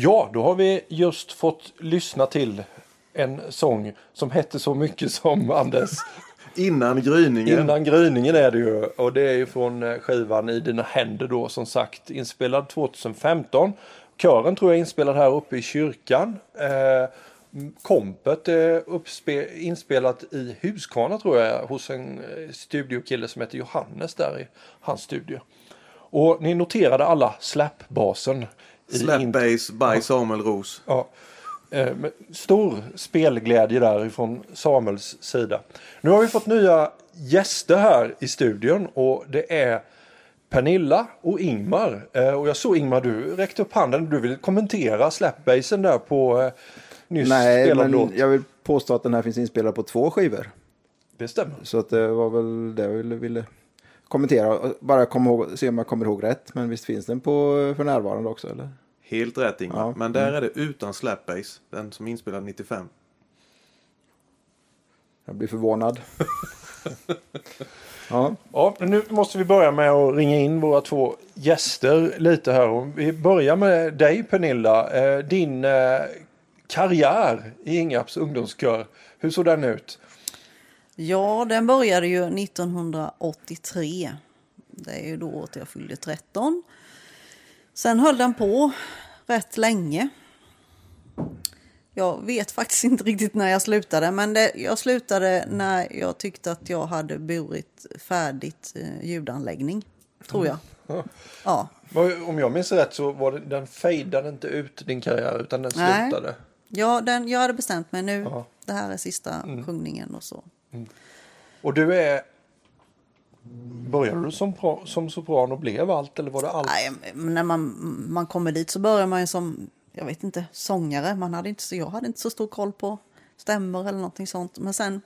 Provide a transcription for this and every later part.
Ja, då har vi just fått lyssna till en sång som hette så mycket som Anders. Innan gryningen. Innan gryningen är det ju. Och det är ju från eh, skivan I dina händer då som sagt. Inspelad 2015. Kören tror jag är inspelad här uppe i kyrkan. Eh, kompet är inspelat i Huskvarna tror jag hos en eh, studiokille som heter Johannes där i hans studio. Och ni noterade alla slapbasen. Slap bass by Samuel Ros. Ja. Eh, Stor spelglädje där ifrån Samuels sida. Nu har vi fått nya gäster här i studion och det är Pernilla och Ingmar. Eh, Och jag såg Ingmar, du räckte upp handen. Du vill kommentera slapbasen där på eh, nyss Nej, spelad men låt. jag vill påstå att den här finns inspelad på två skivor. Det stämmer. Så att det var väl det jag ville, ville kommentera. Och Bara komma ihåg, se om jag kommer ihåg rätt. Men visst finns den på för närvarande också eller? Helt rätt Ingmar. Ja. Men där är det utan slap bass. Den som är inspelad 95. Jag blir förvånad. ja, Ja, nu måste vi börja med att ringa in våra två gäster lite här. Vi börjar med dig Pernilla. Eh, Din eh, karriär i Ingarps ungdomskör. Hur såg den ut? Ja, den började ju 1983. Det är ju då året jag fyllde 13. Sen höll den på rätt länge. Jag vet faktiskt inte riktigt när jag slutade, men det, jag slutade när jag tyckte att jag hade burit färdigt eh, ljudanläggning. Tror jag. Ja. Vad- Om jag minns rätt så var det, den fejdade inte ut din karriär utan den Nej. slutade. Ja, den, jag hade bestämt mig nu. Ja. Det här är sista sjungningen och så. Och du är... Började du som, pro- som sopran och blev allt eller var det allt? Nej, när man, man kommer dit så börjar man ju som, jag vet inte, sångare. Man hade inte, jag hade inte så stor koll på stämmor eller någonting sånt. Men sen,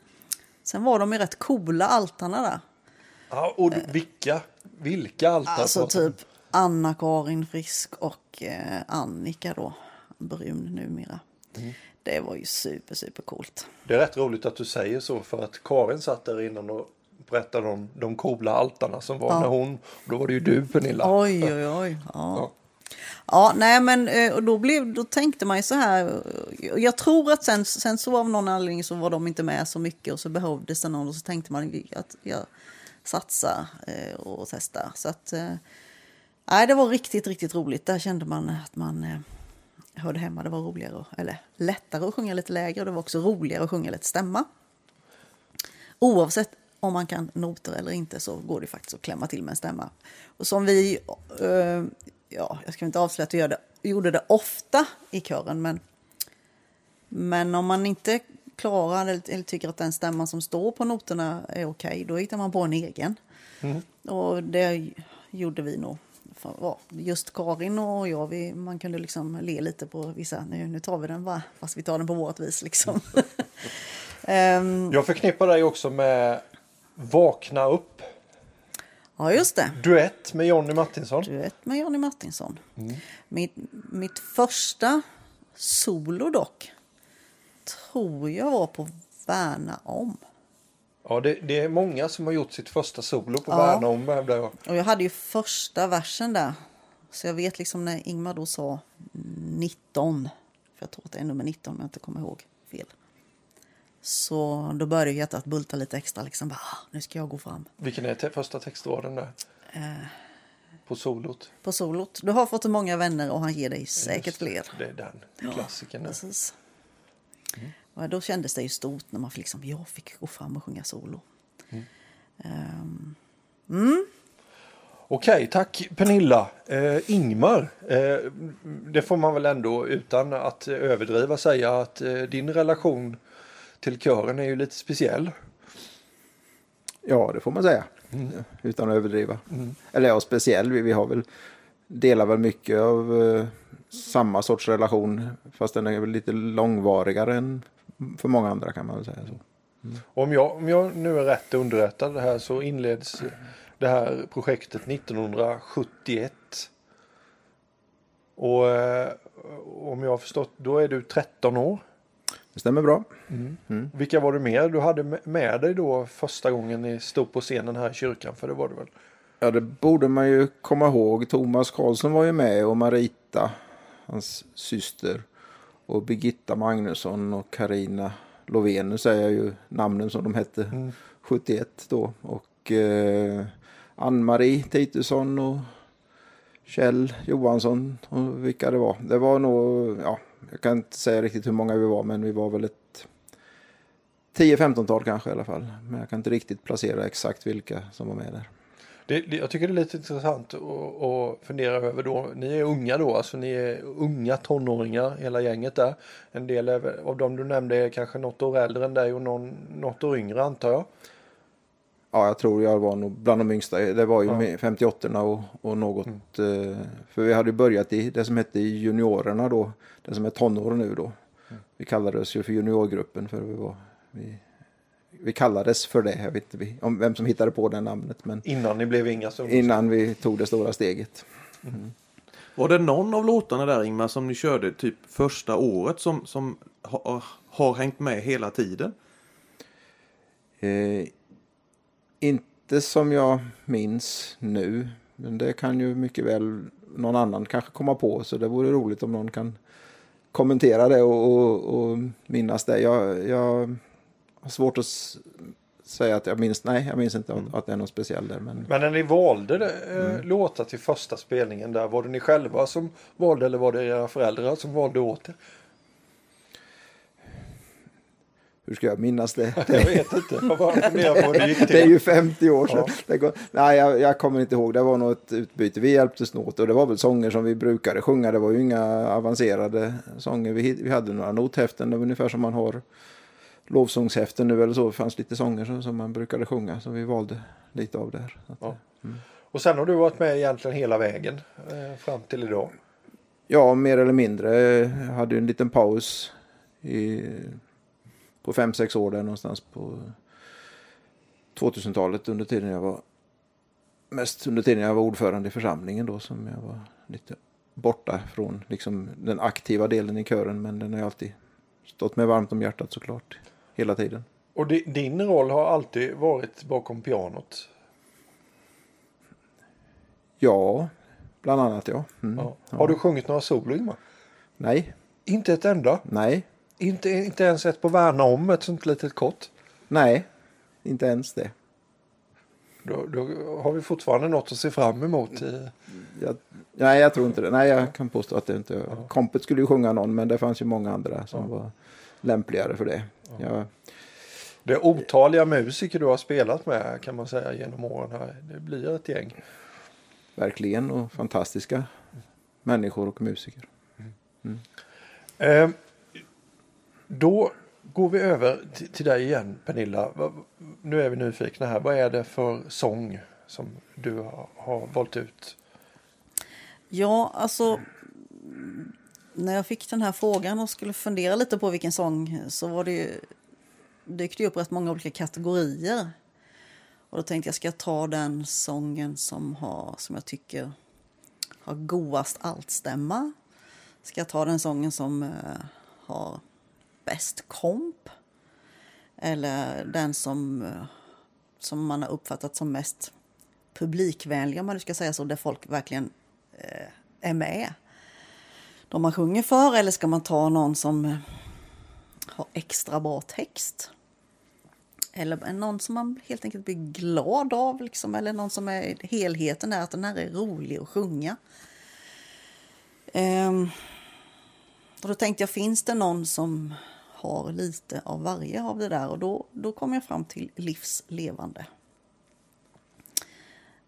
sen var de ju rätt coola altarna där. Ja, och vilka? Vilka allt? Alltså typ Anna-Karin Frisk och eh, Annika då, brun numera. Det var ju super, super coolt. Det är rätt roligt att du säger så för att Karin satt där innan och berättade om de coola altarna som var Ja. när hon... Då var det ju du Pernilla. Oj, oj, oj. Ja. Ja, nej men eh, och då, blev, då tänkte man ju så här. eh, Jag tror att sen, sen så av någon anledning så var de inte med så mycket och så behövdes det någon och så tänkte man att jag satsar eh, och testar. Så att, nej det var riktigt, riktigt roligt. Där kände man att man hörde hemma. Det var roligare, eller lättare att sjunga lite lägre och det var också roligare att sjunga lite stämma. Oavsett om man kan noter eller inte så går det faktiskt att klämma till med en stämma. Och som vi, eh, ja, jag ska inte avslöja att vi gör det, gjorde det ofta i kören, men, men om man inte klarar eller, eller tycker att den stämman som står på noterna är okej, då hittar man på en egen. Och det gjorde vi nog. Ja, just Karin och jag, vi, man kunde liksom le lite på vissa, nu, nu tar vi den va, fast vi tar den på vårt vis liksom. Ehm, Jag förknippar dig också med Vakna upp. ja, just det. Duett med Jonny Martinsson. Duett med Johnny Martinsson. Mitt, mitt första solo dock tror jag var på Värna om. Ja, det, det är många som har gjort sitt första solo på Ja. Värna om hävdar jag. Och jag hade ju första versen där. Så jag vet liksom när Ingmar då sa 19. För jag tror att det är nummer 19 om jag inte kommer ihåg fel. Så då började hjärtat bulta lite extra. Liksom bara, "Ah, nu ska jag gå fram. Vilken är te- första textraden där? Eh. På solot. På solot. Du har fått många vänner och han ger dig säkert fler. Det är den klassikern. där. Precis. Och då kändes det ju stort när man fick liksom, jag fick gå fram och sjunga solo. Ehm, Okej, tack Pernilla. Eh, Ingmar, eh, det får man väl ändå utan att överdriva säga att eh, din relation till kören är ju lite speciell. ja, det får man säga. Utan att överdriva. Eller ja, speciell. Vi, vi har väl, delar väl mycket av eh, samma sorts relation. Fast den är väl lite långvarigare än för många andra kan man väl säga så. Om jag, om jag nu är rätt underrättad här så inleds det här projektet 1971. Och eh, om jag har förstått, då är du 13 år. Det stämmer bra. Vilka var du mer du hade med- med dig då första gången ni stod på scenen här i kyrkan? För det var det väl? Ja, det borde man ju komma ihåg. Thomas Karlsson var ju med och Marita hans syster. Och Birgitta Magnusson och Karina Lovén. Nu säger jag ju namnen som de hette 71 då. Och eh, Ann-Marie Titusson och Kjell Johansson och vilka det var. Det var nog, ja, jag kan inte säga riktigt hur många vi var men vi var väl ett 10-15-tal kanske i alla fall. Men jag kan inte riktigt placera exakt vilka som var med där. Det, jag tycker det är lite intressant att, fundera över då. Ni är unga då, alltså ni är unga tonåringar hela gänget där. En del av dem du nämnde är kanske något år äldre än dig och någon, något år yngre antar jag. Ja, jag tror jag var nog bland de yngsta. Det var ju med 58 och, och något. eh, För vi hade börjat i det som hette juniorerna då. Det som är tonår nu då. Vi kallades ju för juniorgruppen för vi var... Vi, vi kallades för det. Jag vet inte vi- om vem som hittade på det namnet. Men Innan ni blev inga som innan vi tog det stora steget. Var det någon av låtarna där Ingmar som ni körde typ första året som, som ha, har hängt med hela tiden? Eh, inte som jag minns nu. Men det kan ju mycket väl någon annan kanske komma på. Så det vore roligt om någon kan kommentera det och, och, och minnas det. Jag, jag svårt att säga att jag minns. Nej, jag minns inte att- att det är någon speciell där. Men Men när ni valde det, eh, låtar till första spelningen där, var det ni själva som valde eller var det era föräldrar som valde åt er? hur ska jag minnas det? Jag vet inte, jag bara funderar på hur det gick Det är ju 50 år sedan. Ja. Går, nej, jag, jag kommer inte ihåg. Det var nog ett utbyte. Vi hjälptes åt och det var väl sånger som vi brukade sjunga. Det var ju inga avancerade sånger. Vi, vi hade några nothäften, ungefär som man har lovsångshäften nu eller så. Det fanns lite sånger som, som man brukade sjunga. Så vi valde lite av det här. Så att, Ja. Och sen har du varit med egentligen hela vägen eh, fram till idag. Ja, mer eller mindre. Jag hade en liten paus i, på fem sex år där någonstans på 2000-talet under tiden jag var mest under tiden jag var ordförande i församlingen då som jag var lite borta från liksom den aktiva delen i kören men den har ju alltid stått mig varmt om hjärtat såklart hela tiden. Och di, din roll har alltid varit bakom pianot. Ja, bland annat ja. Mm. Ja. Har du sjungit några solo Ingmar? Nej, Inte ett enda? nej, Inte, inte ens ett på Värna om, ett sånt litet kort? nej, inte ens det. Då, då har vi fortfarande något att se fram emot. I, Jag, nej, jag tror inte det. Nej, jag kan påstå att det inte... Kompet skulle ju sjunga någon, men det fanns ju många andra som var lämpligare för det. Jag, det är otaliga musiker du har spelat med kan man säga genom åren. här. Det blir ett gäng. verkligen och fantastiska människor och musiker. Eh, då går vi över till, till dig igen Pernilla. Va- Nu är vi nyfikna här. Vad är det för sång som du har, har valt ut? Ja, alltså när jag fick den här frågan och skulle fundera lite på vilken sång så var det ju, dök det upp rätt många olika kategorier. Och då tänkte jag, ska jag ta den sången som, har, som jag tycker har goast altstämma? Ska jag ta den sången som eh, har bäst komp? Eller den som, eh, som man har uppfattat som mest publikvänlig, om man nu ska säga så, där folk verkligen eh, är med? De man sjunger för, eller ska man ta någon som eh, har extra bra text? Eller någon som man helt enkelt blir glad av, liksom, eller någon som är helheten är att den här är rolig att sjunga. Ehm, och då tänkte jag, finns det någon som har lite av varje av det där? Och då, då kom jag fram till livslevande.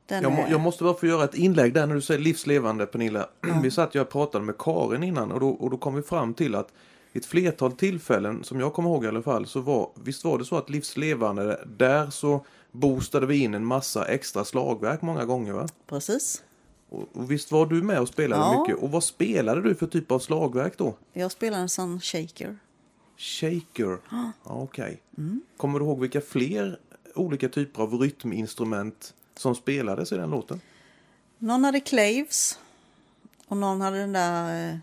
Den Jag, är- jag måste bara få göra ett inlägg där när du säger livslevande Pernilla. Vi satt ju och pratade med Karin innan och då, och då kom vi fram till att ett flertal tillfällen, som jag kommer ihåg i alla fall, så var, visst var det så att livslevande, där så boostade vi in en massa extra slagverk många gånger va? Precis. Och, och visst var du med och spelade Ja. mycket? Och vad spelade du för typ av slagverk då? Jag spelar en sån shaker. Shaker? Ja, Okej. Kommer du ihåg vilka fler olika typer av rytminstrument som spelades i den låten? Någon hade claves. Och någon hade den där eh,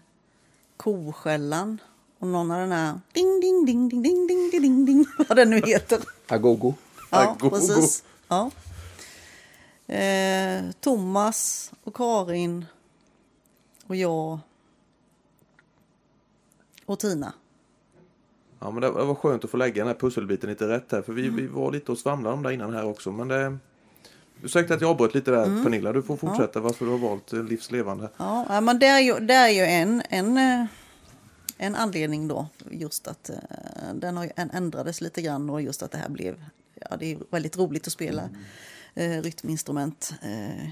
koskällan. Och någon hade den där ding, ding, ding, ding, ding, ding, ding, ding, ding. Vad den nu heter. Agogo. Ja, Agogo. precis. Ja. Eh, Thomas och Karin och jag och Tina. Ja men det var skönt att få lägga den här pusselbiten lite rätt här för vi, vi var lite och svamlade om det innan här också men det Ursäkta att jag avbröt lite där Pernilla, du får fortsätta varför du har valt eh, livslevande. Ja, ja, men det är ju, det är ju en, en, eh, en anledning då. Just att eh, den har en- ändrades lite grann och just att det här blev... Ja, det är väldigt roligt att spela eh, rytminstrument.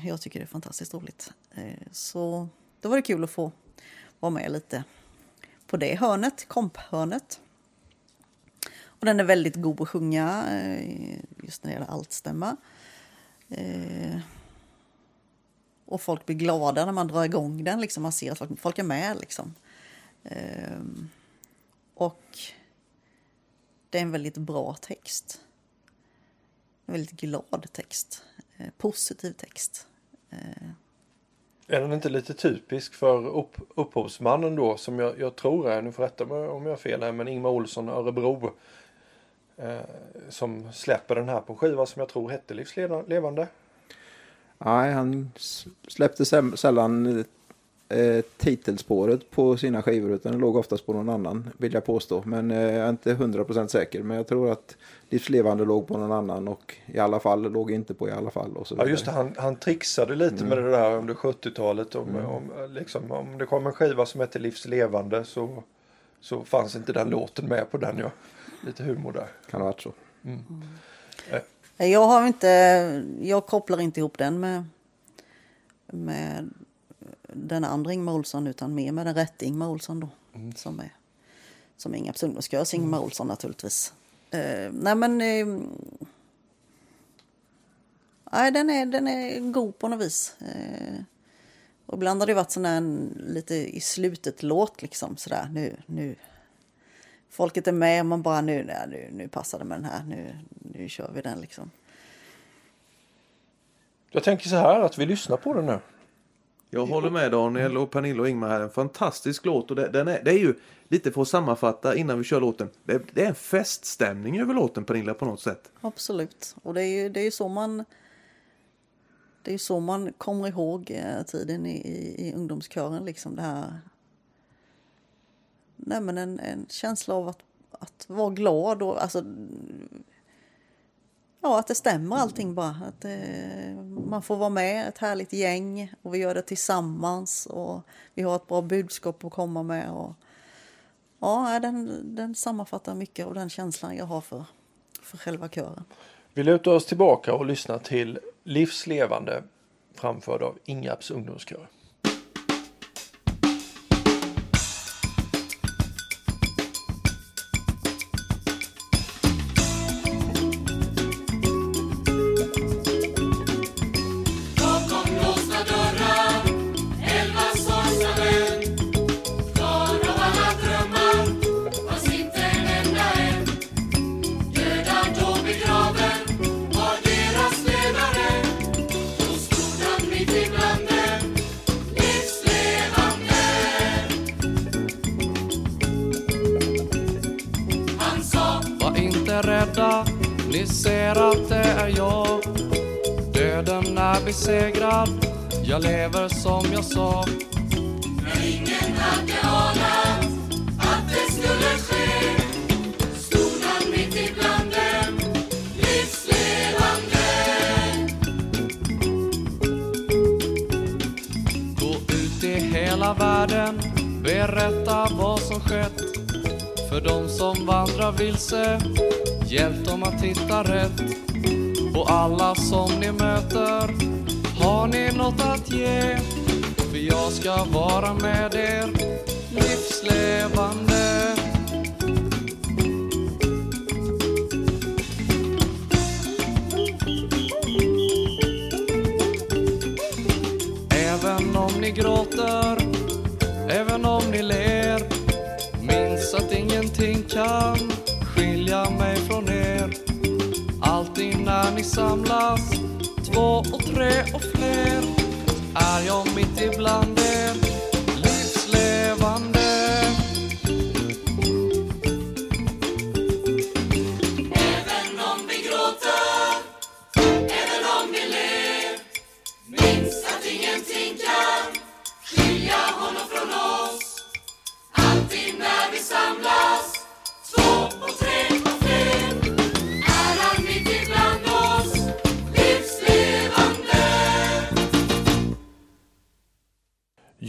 Jag tycker det är fantastiskt roligt. Så då var det kul att få vara med lite på det hörnet, komphörnet. Och den är väldigt god att sjunga, just när det gäller altstämma. Eh, och folk blir glada när man drar igång den. Liksom. Man ser att folk, folk är med. Liksom. Eh, och det är en väldigt bra text. En väldigt glad text. Eh, positiv text. Eh, Är den inte lite typisk för upp, upphovsmannen då som jag, jag tror är, nu får rätta mig om jag har fel här, men Ingmar Olsson Örebro. Eh, som släpper den här på en skiva som jag tror hette Livslevande. Nej, han släppte sällan eh, titelspåret på sina skivor utan det låg oftast på någon annan vill jag påstå. Men eh, jag är inte 100% säker. Men jag tror att Livslevande låg på någon annan och i alla fall låg inte på i alla fall. Och så Ja just det, han, han trixade lite med det där under 70-talet. Om, om, liksom, om det kom en skiva som hette Livslevande så, så fanns inte den låten med på den. Ja. Lite humor där. Kan ha varit så. Jag har inte, jag kopplar inte ihop den med, med den andra Ingmar Olsson utan mer med den rätte Ingmar Olsson då. Som är som Inga ungdomskörs Ingmar Olsson naturligtvis. Eh, nej men eh, nej, den, är, den är god på något vis. Eh, och ibland har det varit sån där en, lite i slutet låt liksom sådär nu, nu. Folket är med och man bara nu, nej, nu, nu passar det med den här, nu, nu kör vi den liksom. Jag tänker så här att vi lyssnar på den nu. Jag håller med Daniel och Pernilla och Ingmar här. En fantastisk låt och det, den är, det är ju lite för att sammanfatta innan vi kör låten. Det, det är en feststämning över låten Pernilla på något sätt. Absolut. Och det är ju det är ju så man det är ju så man kommer ihåg eh, tiden i, i, i ungdomskören. Liksom det här. Nej, men en, en känsla av att, att vara glad och alltså. Ja, att det stämmer allting bara. Att eh, man får vara med, ett härligt gäng och vi gör det tillsammans och vi har ett bra budskap att komma med. Och, ja, den, den sammanfattar mycket av den känslan jag har för, för själva kören. Vi lutar oss tillbaka och lyssnar till Livslevande framförd av Ingarps ungdomskör. Som skett. För de som vandrar vilse, hjälp dem att hitta rätt. Och alla som ni möter, har ni något att ge? För jag ska vara med er, livslevande.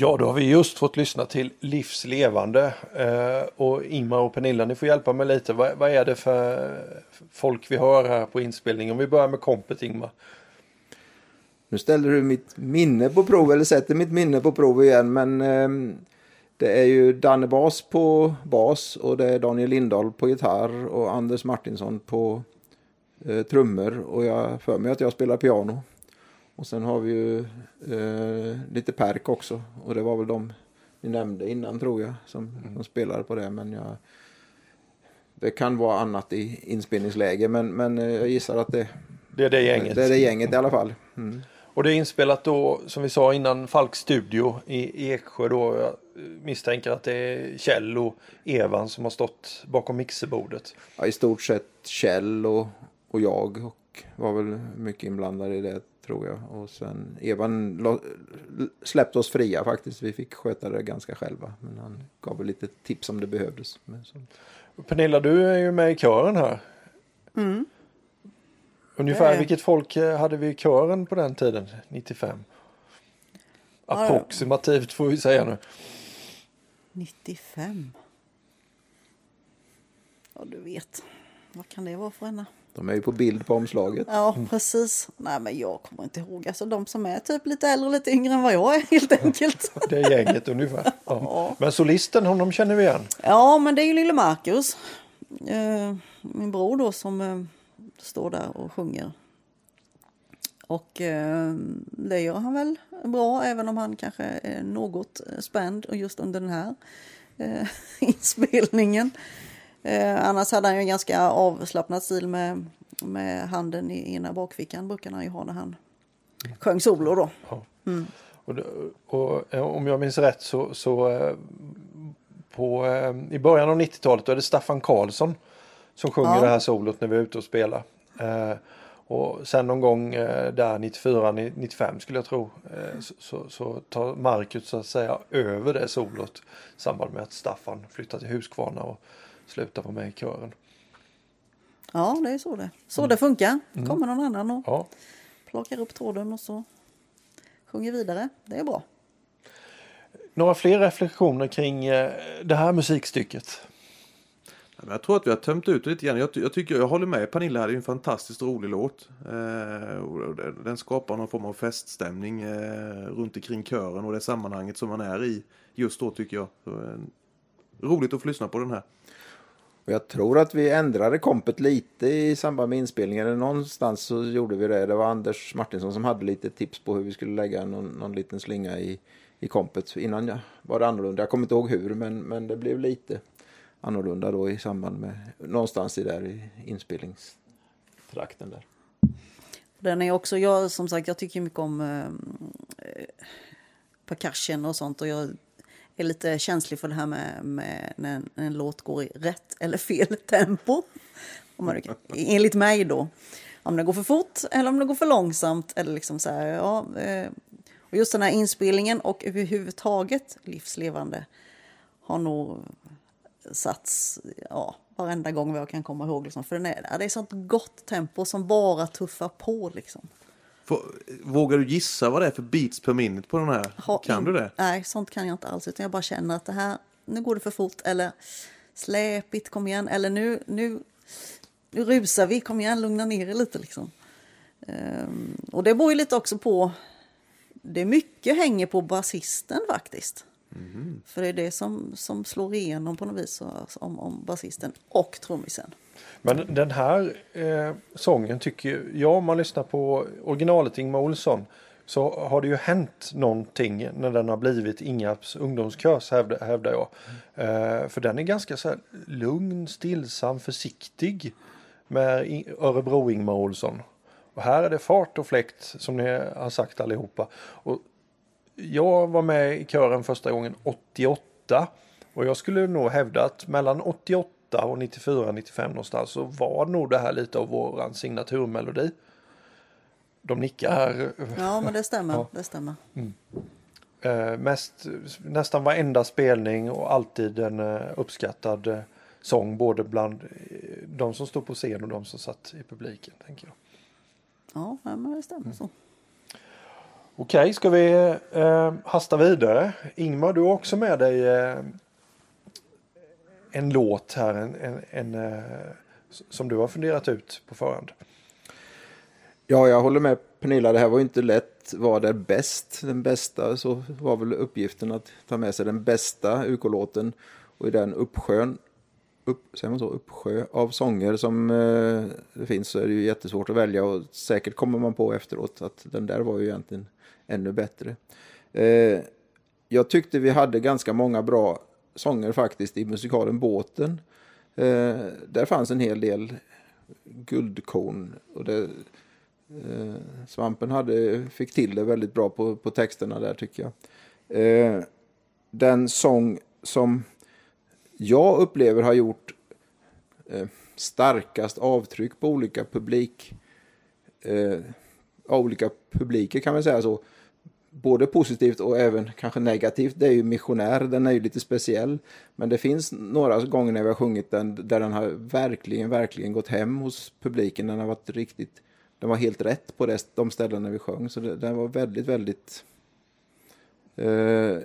Ja, då har vi just fått lyssna till Livslevande. Eh, och Ingmar och Pernilla, ni får hjälpa mig lite. Vad, vad är det för folk vi hör här på inspelningen? Om vi börjar med kompet, Ingmar. Nu ställer du mitt minne på prov, eller sätter mitt minne på prov igen, men eh, det är ju Danne Bas på bas och det är Daniel Lindahl på gitarr och Anders Martinsson på eh, trummor och jag för mig att jag spelar piano. Och sen har vi ju eh, lite perk också och det var väl de ni nämnde innan tror jag som, som spelar på det men jag det kan vara annat i inspelningsläge men, men eh, jag gissar att det, Det är det gänget. det är det gänget i alla fall. Mm. Och det är inspelat då, som vi sa innan, Falks studio i Eksjö då. Jag misstänker att det är Kjell och Evan som har stått bakom mixerbordet. ja, i stort sett Kjell och, och jag och var väl mycket inblandad i det tror jag. Och sen Evan släppte oss fria faktiskt. Vi fick sköta det ganska själva. Men han gav väl lite tips om det behövdes. Men så, Pernilla, du är ju med i kören här. Mm. Ungefär är- vilket folk eh, hade vi i kören på den tiden, 95? Ja, Approximativt får vi säga nu. 95. Ja, du vet. Vad kan det vara för en? De är ju på bild på omslaget. Ja, precis. Nej, men jag kommer inte ihåg. Alltså de som är typ lite äldre och lite yngre än vad jag är helt enkelt. Det är gänget ungefär. Ja. Men solisten, honom känner vi igen. Ja, men det är ju lille Marcus. Eh, min bror då som eh, står där och sjunger. Och eh, det gör han väl bra även om han kanske är något spänd just under den här inspelningen. Eh, annars hade han ju en ganska avslappnad stil med, med handen i ena bakfickan brukar han ju ha när han sjöng solo då. Och, det- och eh, om jag minns rätt så, så eh, på, eh, i början av 90-talet då är det Staffan Karlsson som sjunger Ja. det här solot när vi är ute och spelar. Eh, och sen någon gång eh, där 94, 95 skulle jag tro eh, så, så, så tar Marcus så att säga över det solot i samband med att Staffan flyttar till Huskvarna och slutar vara med i kören. Ja, det är så det, så det funkar. Kommer någon annan och Ja. plockar upp tråden och så sjunger vidare. Det är bra. Några fler reflektioner kring eh, det här musikstycket? Jag tror att vi har tömt ut det lite grann. Jag, jag, tycker, jag håller med Pernilla här, det är en fantastiskt rolig låt. Eh, den skapar någon form av feststämning eh, runt omkring kören och det sammanhanget som man är i just då tycker jag. Så, eh, roligt att få lyssna på den här. Och jag tror att vi ändrade kompet lite i samband med inspelningen. Eller Någonstans så gjorde vi det. Det var Anders Martinsson som hade lite tips på hur vi skulle lägga någon, någon liten slinga i, i kompet. Innan jag var det annorlunda. Jag kommer inte ihåg hur men, men det blev lite annorlunda då i samband med någonstans i där i inspelningstrakten där. Den är också, jag som sagt, jag tycker mycket om eh, eh, percussion och sånt och jag är lite känslig för det här med, med när en, när en låt går i rätt eller fel tempo. Om man, enligt mig då. Om det går för fort eller om det går för långsamt. Eller liksom så här, ja, eh. och just den här inspelningen och överhuvudtaget livslevande har nog satts ja, varenda gång vad jag kan komma ihåg. Liksom. För den är, det är sånt gott tempo som bara tuffar på. Liksom. Vågar du gissa vad det är för beats per minute på den här? Ha kan du det? Nej, sånt kan jag inte alls. Utan jag bara känner att det här, nu går det för fort. Eller släpigt, kom igen. Eller nu, nu, nu rusar vi, kom igen, lugna ner er lite. Liksom. Ehm, och det beror ju lite också på, det mycket hänger på basisten faktiskt. Mm-hmm. För det är det som, som slår igenom på något vis om, om basisten och trummisen. Men den här eh, sången tycker jag, om man lyssnar på originalet Ingmar Olsson, så har det ju hänt någonting när den har blivit Ingarps ungdomskörs hävdar, hävdar jag. Eh, för den är ganska så här lugn, stillsam, försiktig med Örebro Ingmar Olsson. Och här är det fart och fläkt som ni har sagt allihopa. Och jag var med i kören första gången 88 och jag skulle nog hävda att mellan 88 och 94-95 någonstans så var nog det här lite av våran signaturmelodi. De nickar här. Ja, men det stämmer. Ja. Det stämmer. Eh, mest, nästan varenda spelning och alltid en eh, uppskattad eh, sång både bland eh, de som stod på scen och de som satt i publiken. tänker jag. Ja, men det stämmer så. Okej, ska vi eh, hasta vidare? Ingmar, du har också med dig eh, en låt här en, en, en, eh, som du har funderat ut på förhand. Ja, jag håller med Pernilla. Det här var ju inte lätt. Vad är bäst? Den bästa så var väl uppgiften att ta med sig den bästa UK-låten. Och i den uppsjön, upp, säger man så, uppsjö av sånger som eh, det finns så är det ju jättesvårt att välja. Och säkert kommer man på efteråt att den där var ju egentligen ännu bättre. Eh, jag tyckte vi hade ganska många bra sånger faktiskt i musikalen Båten. Eh, där fanns en hel del guldkorn. Och det, Eh, Svampen hade, fick till det väldigt bra på, på texterna där tycker jag. Eh, den sång som jag upplever har gjort eh, starkast avtryck på olika publik eh, olika publiker kan man säga så. Både positivt och även kanske negativt. Det är ju missionär, den är ju lite speciell. Men det finns några gånger när vi har sjungit den där den har verkligen, verkligen gått hem hos publiken. Den har varit riktigt den var helt rätt på det, de ställena vi sjöng. Så det, den var väldigt, väldigt eh,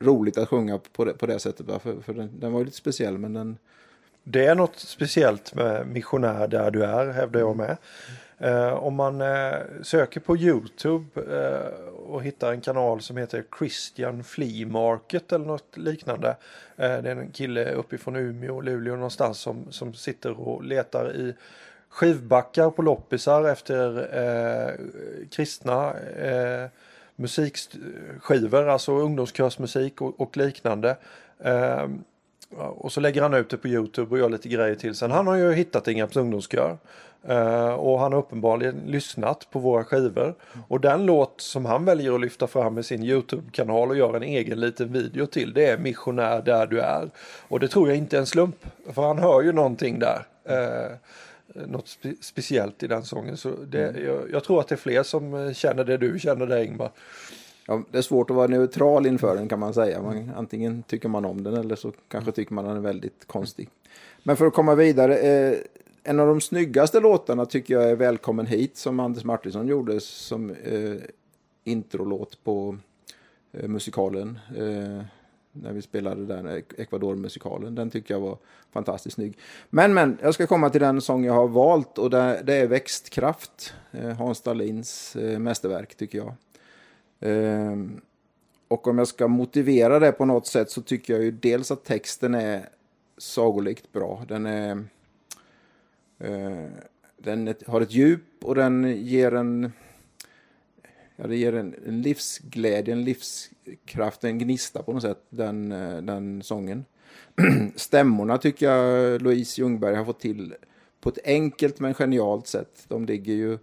roligt att sjunga på det, på det sättet. För, för den, den var ju lite speciell men den... Det är något speciellt med missionär där du är, hävdar jag med. Eh, om man eh, söker på Youtube eh, och hittar en kanal som heter Christian Flea Market eller något liknande. Eh, det är en kille uppifrån Umeå, Luleå någonstans som, som sitter och letar i skivbackar på loppisar efter eh, kristna eh, musikskivor, alltså ungdomskörsmusik och, och liknande. Eh, Och så lägger han ut det på Youtube och gör lite grejer till. Sen han har ju hittat Ingarps ungdomskör. Eh, och han har uppenbarligen lyssnat på våra skivor. Och den låt som han väljer att lyfta fram i sin Youtube-kanal och gör en egen liten video till. Det är Missionär där du är. Och det tror jag inte är en slump. För han hör ju någonting där. Eh, något spe- speciellt i den sången. Så det, jag, jag tror att det är fler som eh, känner det du känner det Ingmar. Ja, det är svårt att vara neutral inför den kan man säga. Man, antingen tycker man om den eller så kanske tycker man den är väldigt konstig. Men för att komma vidare. Eh, en av de snyggaste låtarna tycker jag är Välkommen hit som Anders Martinsson gjorde som eh, introlåt på eh, musikalen. Eh, när vi spelade den Ecuador-musikalen. Den tycker jag var fantastiskt snygg. Men, men, jag ska komma till den sång jag har valt och det, det är Växtkraft. Eh, Hans Dahlins eh, mästerverk tycker jag. Ehm, och om jag ska motivera det på något sätt så tycker jag ju dels att texten är sagolikt bra. Den är... Eh, den har ett djup och den ger en... Ja, det ger en, en livsglädje, en livskraft, en gnista på något sätt, den, eh, den sången. Stämmorna tycker jag Louise Ljungberg har fått till på ett enkelt men genialt sätt. De ligger ju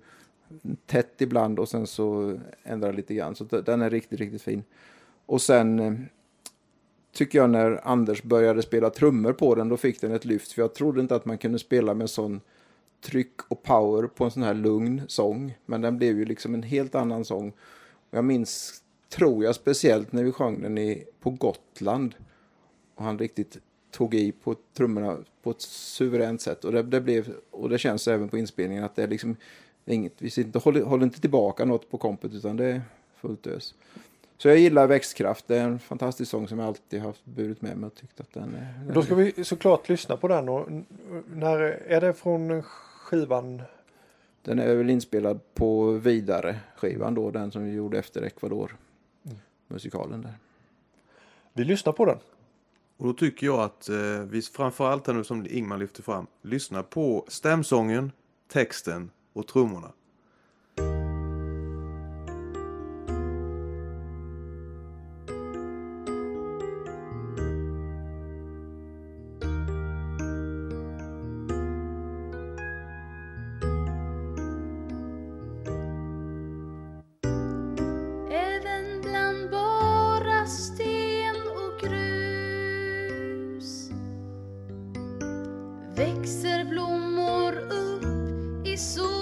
tätt ibland och sen så ändrar lite grann. Så den är riktigt, riktigt fin. Och sen eh, tycker jag när Anders började spela trummor på den, då fick den ett lyft. För jag trodde inte att man kunde spela med sån tryck och power på en sån här lugn sång. Men den blev ju liksom en helt annan sång. Jag minns, tror jag speciellt när vi sjöng den i, på Gotland. Och han riktigt tog i på trummorna på ett suveränt sätt. Och det, det, blev, och det känns även på inspelningen att det är liksom inget, vi sitter, håller, håller inte tillbaka något på kompet utan det är fullt ös. Så jag gillar Växtkraft. Det är en fantastisk sång som jag alltid haft burit med mig och tyckt att den är... Då ska vi såklart lyssna på den. Och när är det från skivan? Den är väl inspelad på Vidare skivan då, den som vi gjorde efter Ecuador. Musikalen där. Vi lyssnar på den. Och då tycker jag att eh, vi framförallt här nu som Ingmar lyfter fram, lyssnar på stämsången, texten och trummorna. Växer blommor upp i solen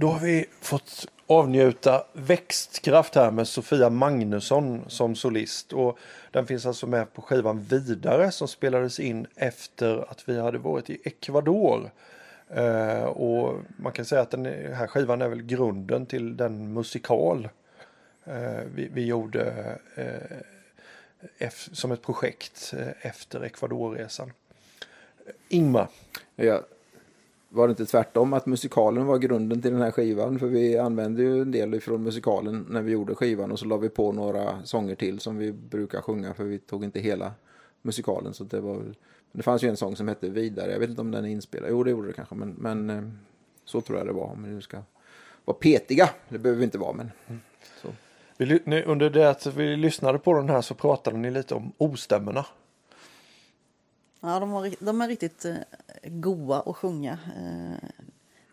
då har vi fått avnjuta växtkraft här med Sofia Magnusson som solist. Och den finns alltså med på skivan Vidare som spelades in efter att vi hade varit i Ecuador. Eh, och man kan säga att den här skivan är väl grunden till den musikal eh, vi, vi gjorde eh, som ett projekt eh, efter Ecuadorresan. Ingmar, Ja, var det inte tvärtom att musikalen var grunden till den här skivan? För vi använde ju en del ifrån musikalen när vi gjorde skivan och så la vi på några sånger till som vi brukar sjunga för vi tog inte hela musikalen. Så det var. Det fanns ju en sång som hette Vidare, jag vet inte om den är inspelad. Jo, det gjorde det kanske, men, men eh, så tror jag det var. Om vi ska vara petiga, det behöver vi inte vara, men så. Vi, ly- nu, under det att vi lyssnade på den här så pratade ni lite om ostämmorna. Ja, de, var, de är riktigt eh, goa att sjunga. Eh,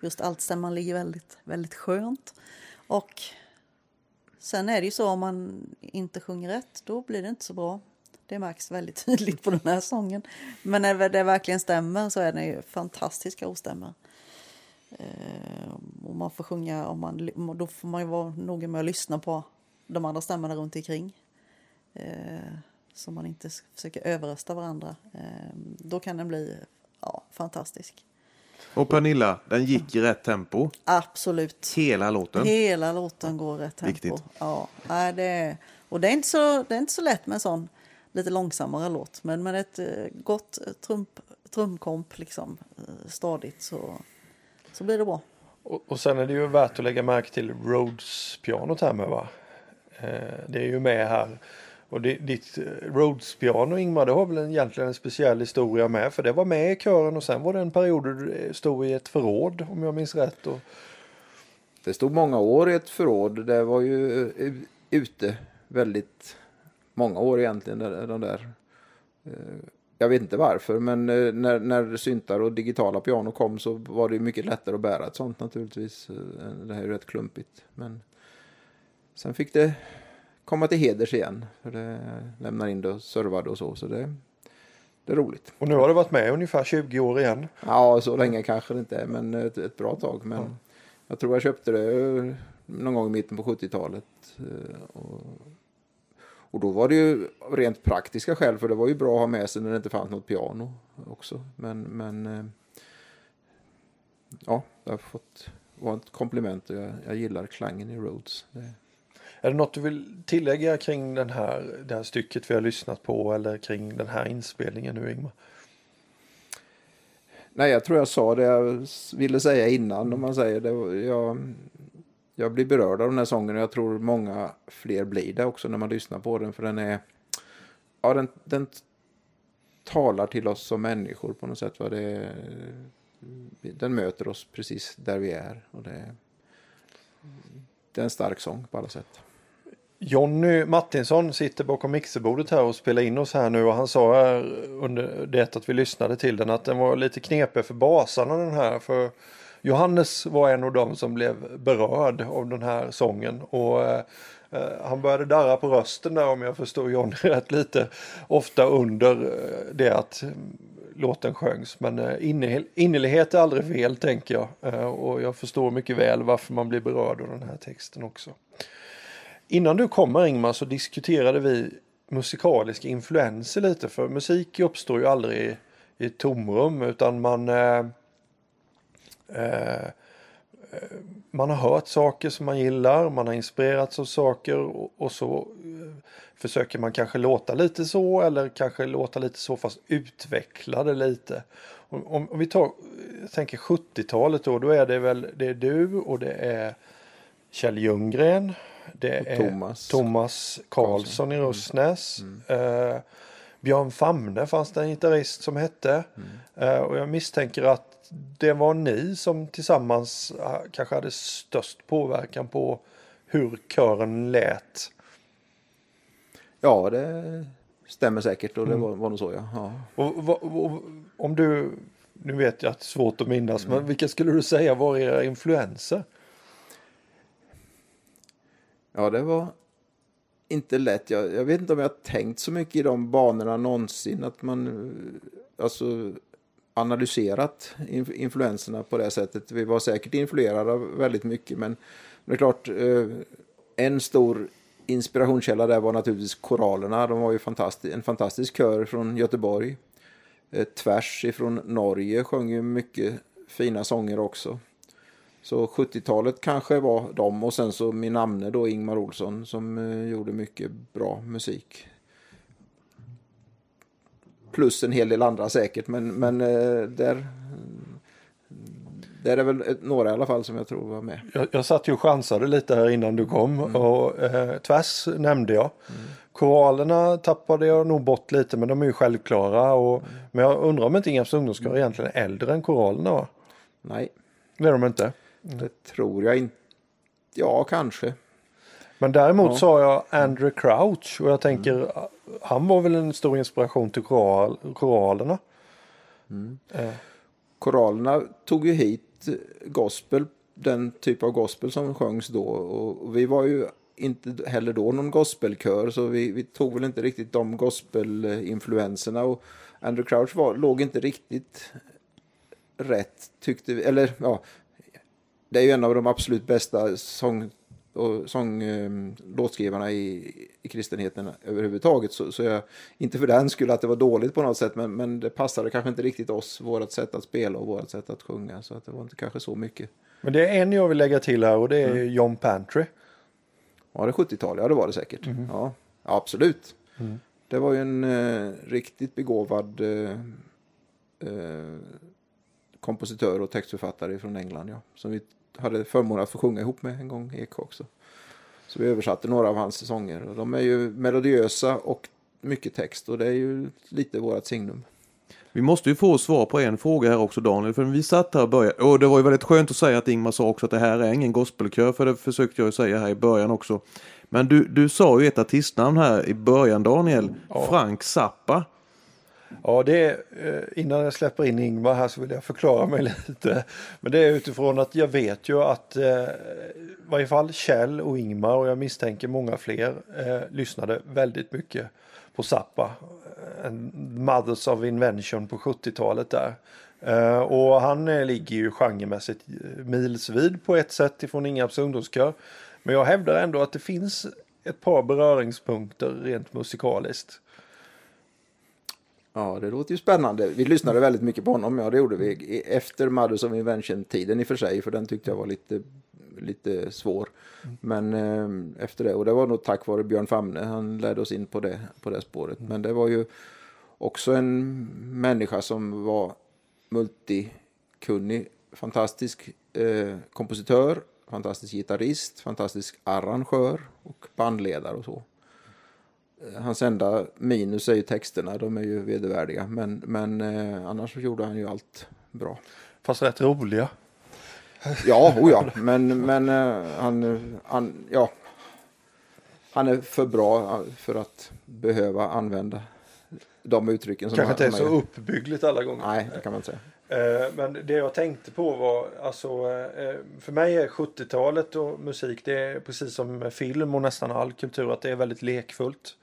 just altstämman ligger väldigt, väldigt skönt. Och sen är det ju så om man inte sjunger rätt, då blir det inte så bra. Det märks väldigt tydligt på den här sången. Men när det verkligen stämmer så är den ju fantastiska ostämmor. Eh, och man får sjunga, om man, då får man ju vara noga med att lyssna på de andra stämmorna runt omkring. Eh, så man inte försöker överrösta varandra. Eh, då kan den bli ja, fantastisk. Och Pernilla, den gick i rätt tempo. Absolut. Hela låten. Hela låten går i rätt tempo. Viktigt. Ja, det är, och det är, inte så, det är inte så lätt med en sån lite långsammare låt. Men med ett eh, gott trump, trumkomp, liksom, eh, stadigt, så, så blir det bra. Och, och sen är det ju värt att lägga märke till Rhodes-pianot här med va? Eh, det är ju med här. Och det, ditt eh, Rhodes-piano Ingmar, det har väl egentligen en speciell historia med. För det var med i kören och sen var det en period då du eh, stod i ett förråd om jag minns rätt. Och, Det stod många år i ett förråd. Det var ju eh, ute väldigt många år egentligen. De där. Jag vet inte varför, men när, när syntar och digitala piano kom så var det mycket lättare att bära ett sånt naturligtvis. Det här är ju rätt klumpigt. Men sen fick det komma till heders igen. För det lämnar in det och servade och så. Så det, det är roligt. och nu har det varit med ungefär 20 år igen. Ja, så länge kanske det inte är, men ett, ett bra tag. Men jag tror jag köpte det eh, någon gång i mitten på 70-talet. eh, Och, och då var det ju rent praktiska skäl, för det var ju bra att ha med sig när det inte fanns något piano också. Men, men eh, ja, det har fått vara en komplement och jag, jag gillar klangen i Rhodes. Det, är det något du vill tillägga kring den här, det här stycket vi har lyssnat på eller kring den här inspelningen nu Ingmar? Nej, jag tror jag sa det jag ville säga innan. Om man säger det. Jag, jag blir berörd av den här sången och jag tror många fler blir det också när man lyssnar på den. För den är... Ja, den, den talar till oss som människor på något sätt. Vad det den möter oss precis där vi är. Och det, det är en stark sång på alla sätt. Jonny Martinsson sitter bakom mixerbordet här och spelar in oss här nu och han sa här under det att vi lyssnade till den att den var lite knepig för basarna den här. För Johannes var en av dem som blev berörd av den här sången och eh, eh han började darra på rösten där om jag förstår Jonny rätt lite. Ofta under eh, det att mm, låten sjöngs. Men eh, innerlighet är aldrig fel tänker jag. Och jag förstår mycket väl varför man blir berörd av den här texten också. Innan du kommer Ingmar så diskuterade vi musikaliska influenser lite för musik uppstår ju aldrig i, i ett tomrum utan man eh, eh, man har hört saker som man gillar, man har inspirerats av saker och, och så eh, försöker man kanske låta lite så eller kanske låta lite så fast utveckla det lite. Om, om, om vi tar, jag tänker 70-talet då, då är det väl det är du och det är Kjell Ljunggren. Det Och är Thomas. Thomas Karlsson i Rössnäs. Eh, Björn Famne fanns det en gitarrist som hette. Eh, och jag misstänker att det var ni som tillsammans eh, kanske hade störst påverkan på hur kören lät. Ja, det stämmer säkert och det var, var nog så ja. ja. Och, vad- och, om du, nu vet jag att det är svårt att minnas, men vilka skulle du säga var era influenser? Ja, det var inte lätt. Jag, jag vet inte om jag har tänkt så mycket i de banorna någonsin. Att man eh, alltså analyserat inf- influenserna på det sättet. Vi var säkert influerade av väldigt mycket. Men det är klart, eh, en stor inspirationskälla där var naturligtvis koralerna. De var ju fantastisk, en fantastisk kör från Göteborg. Eh, Tvärs ifrån Norge sjöng ju mycket fina sånger också. Så 70-talet kanske var de och sen så min namne då Ingmar Olsson som eh, gjorde mycket bra musik. Plus en hel del andra säkert men, men eh, där, där är väl några i alla fall som jag tror var med. Jag, jag satt ju och chansade lite här innan du kom och eh, tvärs nämnde jag. Koralerna tappade jag nog bort lite men de är ju självklara. Och, Men jag undrar om inte Ingarps ungdomskör egentligen är äldre än koralerna va? Nej, Det är de inte. Det tror jag inte. Ja, kanske. Men däremot Ja. sa jag Andrew Crouch och jag tänker han var väl en stor inspiration till koral, koralerna. Eh, Koralerna tog ju hit gospel, den typ av gospel som sjöngs då. Och vi var ju inte heller då någon gospelkör så vi, vi tog väl inte riktigt de gospelinfluenserna. Och Andrew Crouch var, låg inte riktigt rätt tyckte vi. Eller ja, det är ju en av de absolut bästa sång och sång, eh, låtskrivarna i, i kristenheten överhuvudtaget. Så, så jag, inte för den skulle att det var dåligt på något sätt, men, men det passade kanske inte riktigt oss, vårt sätt att spela och vårt sätt att sjunga. Så att det var inte kanske så mycket. Men det är en jag vill lägga till här och det är John Pantry. Var det 70-tal? Ja, det var det säkert. Ja, absolut. Det var ju en eh, riktigt begåvad eh, eh, kompositör och textförfattare från England. Ja, som vi hade förmånen att få sjunga ihop med en gång Eksjö också. Så vi översatte några av hans sånger. Och de är ju melodiösa och mycket text och det är ju lite vårat signum. Vi måste ju få svar på en fråga här också Daniel, för vi satt här och började, och det var ju väldigt skönt att säga att Ingmar sa också att det här är ingen gospelkör, för det försökte jag ju säga här i början också. Men du, du sa ju ett artistnamn här i början Daniel, Frank Zappa. Ja, det eh, innan jag släpper in Ingmar här så vill jag förklara mig lite. Men det är utifrån att jag vet ju att eh, i varje fall Kjell och Ingmar och jag misstänker många fler eh, lyssnade väldigt mycket på Zappa. Eh, en Mothers of Invention på 70-talet där. Eh, och han eh, ligger ju genremässigt milsvid på ett sätt ifrån Ingarps ungdomskör. Men jag hävdar ändå att det finns ett par beröringspunkter rent musikaliskt. Ja, det låter ju spännande. Vi lyssnade väldigt mycket på honom, ja det gjorde vi. Efter Mothers of Invention-tiden i och för sig, för den tyckte jag var lite, lite svår. Men eh, efter det, och det var nog tack vare Björn Famne, han ledde oss in på det, på det spåret. Men det var ju också en människa som var multikunnig, fantastisk eh, kompositör, fantastisk gitarrist, fantastisk arrangör och bandledare och så. Eh, Hans enda minus är ju texterna, de är ju vedervärdiga. Men, men eh, annars så gjorde han ju allt bra. Fast rätt roliga. Ja, oh ja. men, men eh, han, han, ja. han är för bra för att behöva använda de uttrycken. Som Kanske inte är så gör. uppbyggligt alla gånger. Nej, det kan man inte säga. Eh, Men det jag tänkte på var, alltså, eh, för mig är 70-talet och musik, det är precis som film och nästan all kultur, att det är väldigt lekfullt.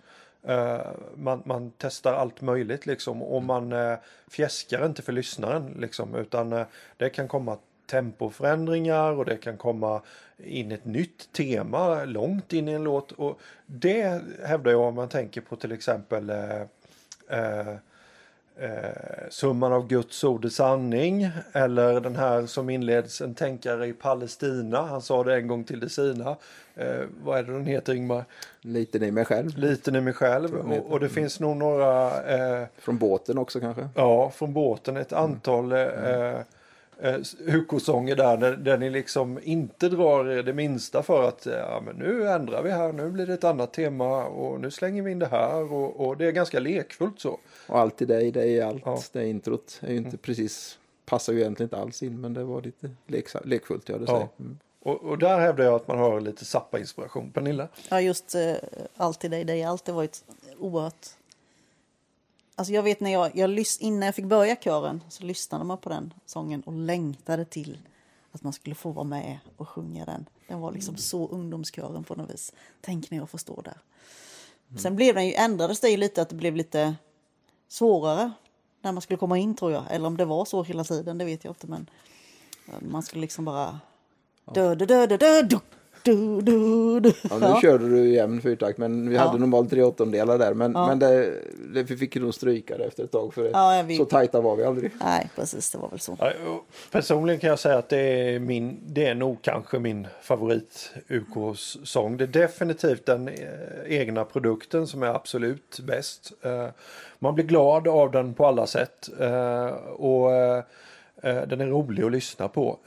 Eh, Man, man testar allt möjligt liksom. Och man eh, fjäskar inte för lyssnaren liksom, utan eh, det kan komma tempoförändringar och det kan komma in ett nytt tema långt in i en låt. Och det hävdar jag om man tänker på till exempel eh, eh, eh, Summan av Guds ord är sanning. Eller den här som inleds En tänkare i Palestina. Han sa det en gång till de sina. Eh, vad är det den heter Ingmar? Lite i mig själv. Liten i mig själv. Och, och det finns nog några, eh, Från båten också kanske. ja, från båten, ett antal eh, eh, Huko-sånger där, där, där ni liksom inte drar det minsta för att eh, ja, men nu ändrar vi här, nu blir det ett annat tema och nu slänger vi in det här och, och det är ganska lekfullt så. Och allt i dig, det är allt. Ja. Det introt är ju inte precis, passar ju egentligen inte alls in. Men det var lite leksa- lekfullt, ja det Ja. Mm. Och, och där hävdar jag att man har lite Zappa-inspiration. Pernilla? Ja, just uh, Alltid dig, dig, allt. Det var ett oerhört... Alltså jag vet när jag, jag lys, innan jag fick börja kören så lyssnade man på den sången och längtade till att man skulle få vara med och sjunga den. Den var liksom så ungdomskören på något vis. Tänk när jag får stå där. Sen blev den ju, ändrades det ju lite att det blev lite svårare när man skulle komma in tror jag. Eller om det var så hela tiden, det vet jag inte. Men eh, man skulle liksom bara... Dö, dö, dö, dö, dö, du, du, du. Ja, nu körde du jämn fyrtakt men vi Ja. hade normalt tre åttondelar där. Men, Ja. men det, det, vi fick ju nog stryka det efter ett tag för Ja, vet. så tajta var vi aldrig. Nej, precis, det var väl så. Ja, Personligen kan jag säga att det är, min, det är nog kanske min favorit UK-sång. Det är definitivt den eh, egna produkten som är absolut bäst. Eh, man blir glad av den på alla sätt. Eh, och Den är rolig att lyssna på.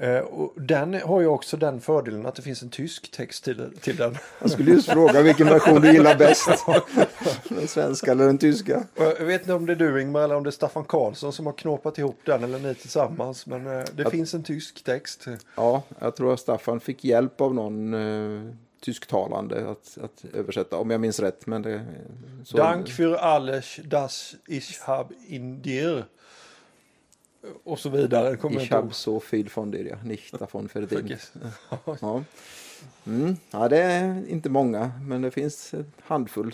Eh, eh, och den har ju också den fördelen att det finns en tysk text till, till den. Jag skulle just fråga vilken version du gillar bäst. Den svenska eller den tyska? Jag vet inte om det är du Ingmar eller om det är Staffan Karlsson som har knåpat ihop den eller ni tillsammans. Men eh, det finns en tysk text. Ja, jag tror att Staffan fick hjälp av någon eh, tysktalande att, att översätta, om jag minns rätt. Men det, så, Dank für alles das ich hab in dir. Och så vidare. Kommer Ich inte hab ihåg. so viel von dir, ja. Nicht davon verdient. Ja. Mm. ja, det är inte många, men det finns en handfull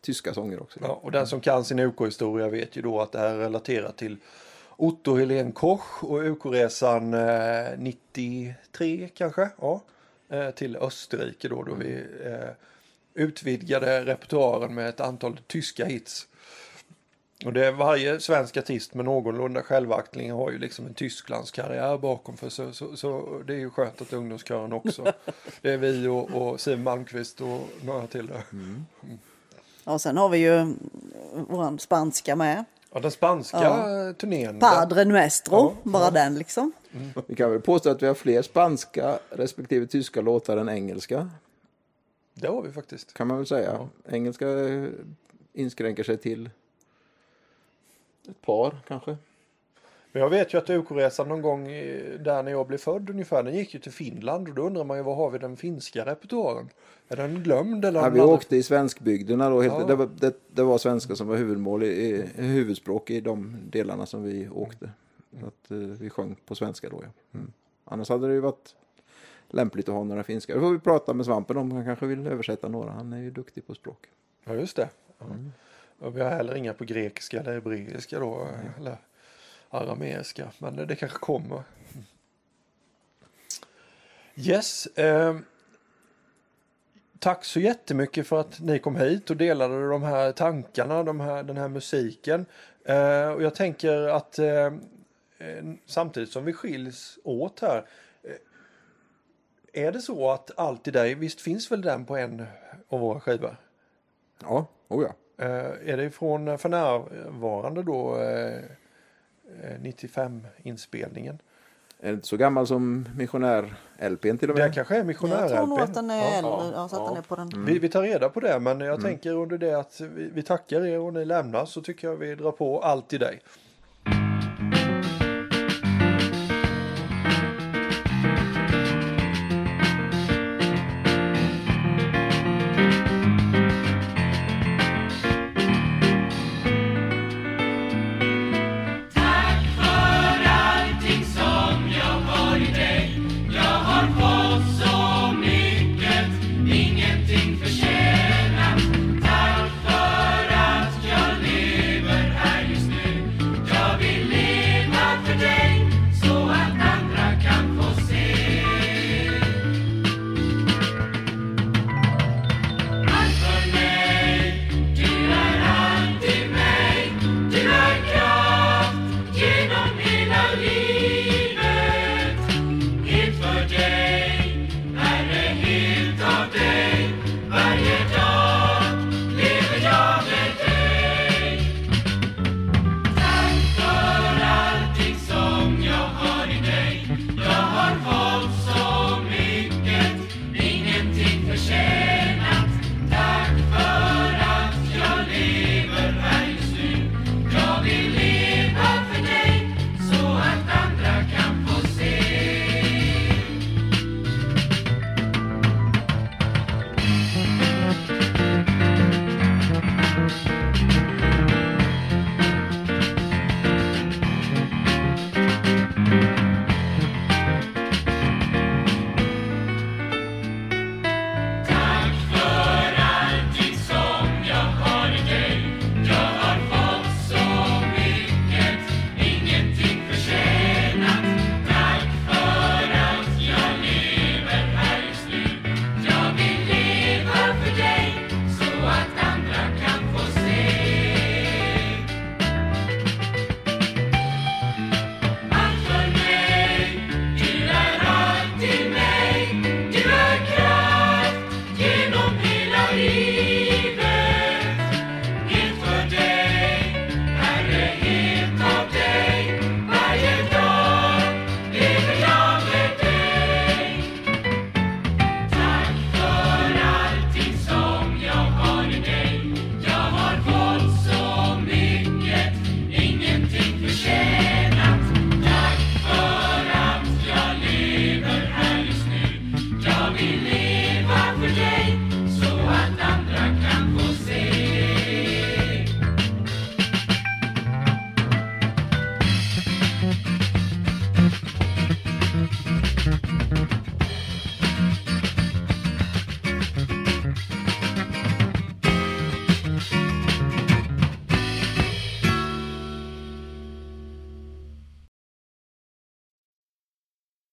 tyska sånger också. Ja, och den som kan sin UK-historia vet ju då att det här är relaterat till Otto Helén Koch och UK-resan eh, 93 kanske. Ja, eh, till Österrike då, då vi eh, utvidgade repertoaren med ett antal tyska hits. Och det är varje svensk artist med någorlunda självaktning har ju liksom en Tysklands karriär bakom för så, så, så det är ju skönt att ungdomskören också. Det är vi och, och Siw Malmkvist och några till där. Och sen har vi ju mm, våran spanska med. Ja, den spanska Ja. turnén. Padre Nuestro, Ja, bara ja. den liksom. Vi kan väl påstå att vi har fler spanska respektive tyska låtar än engelska. Det har vi faktiskt. Kan man väl säga. Ja. Engelska eh, inskränker sig till ett par kanske. Men jag vet ju att UK-resan någon gång där när jag blev född ungefär, den gick ju till Finland och då undrar man ju vad har vi den finska repertoaren? Är den glömd eller? Ja, har vi aldrig- åkte i svenskbygderna då. Helt, Ja. det, var, det, det var svenska som var huvudmål i, i, huvudspråk i de delarna som vi åkte. Så att, eh, vi sjöng på svenska då. Ja. Mm. Annars hade det ju varit lämpligt att ha några finska. Det får vi prata med Svampen om. Han kanske vill översätta några. Han är ju duktig på språk. Ja, just det. Ja. Och vi har heller inga på grekiska eller hebreiska då, eller arameiska, men det, kanske kommer. Yes. Eh, tack så jättemycket för att ni kom hit och delade de här tankarna, de här, den här musiken. Eh, och jag tänker att eh, eh, samtidigt som vi skiljs åt här. Eh, är det så att Allt i dig, visst finns väl den på en av våra skivor? Ja, oh ja. Eh, är det från eh, för närvarande då eh, eh, 95-inspelningen? Är det inte så gammal som missionär-LPn till och Det med? kanske är missionär Jag tror nog att den är Ja, äldre, ja, ja, så att ja. den är på den. Vi, vi tar reda på det men jag tänker under det att vi, vi tackar er och ni lämnar så tycker jag vi drar på allt i dig.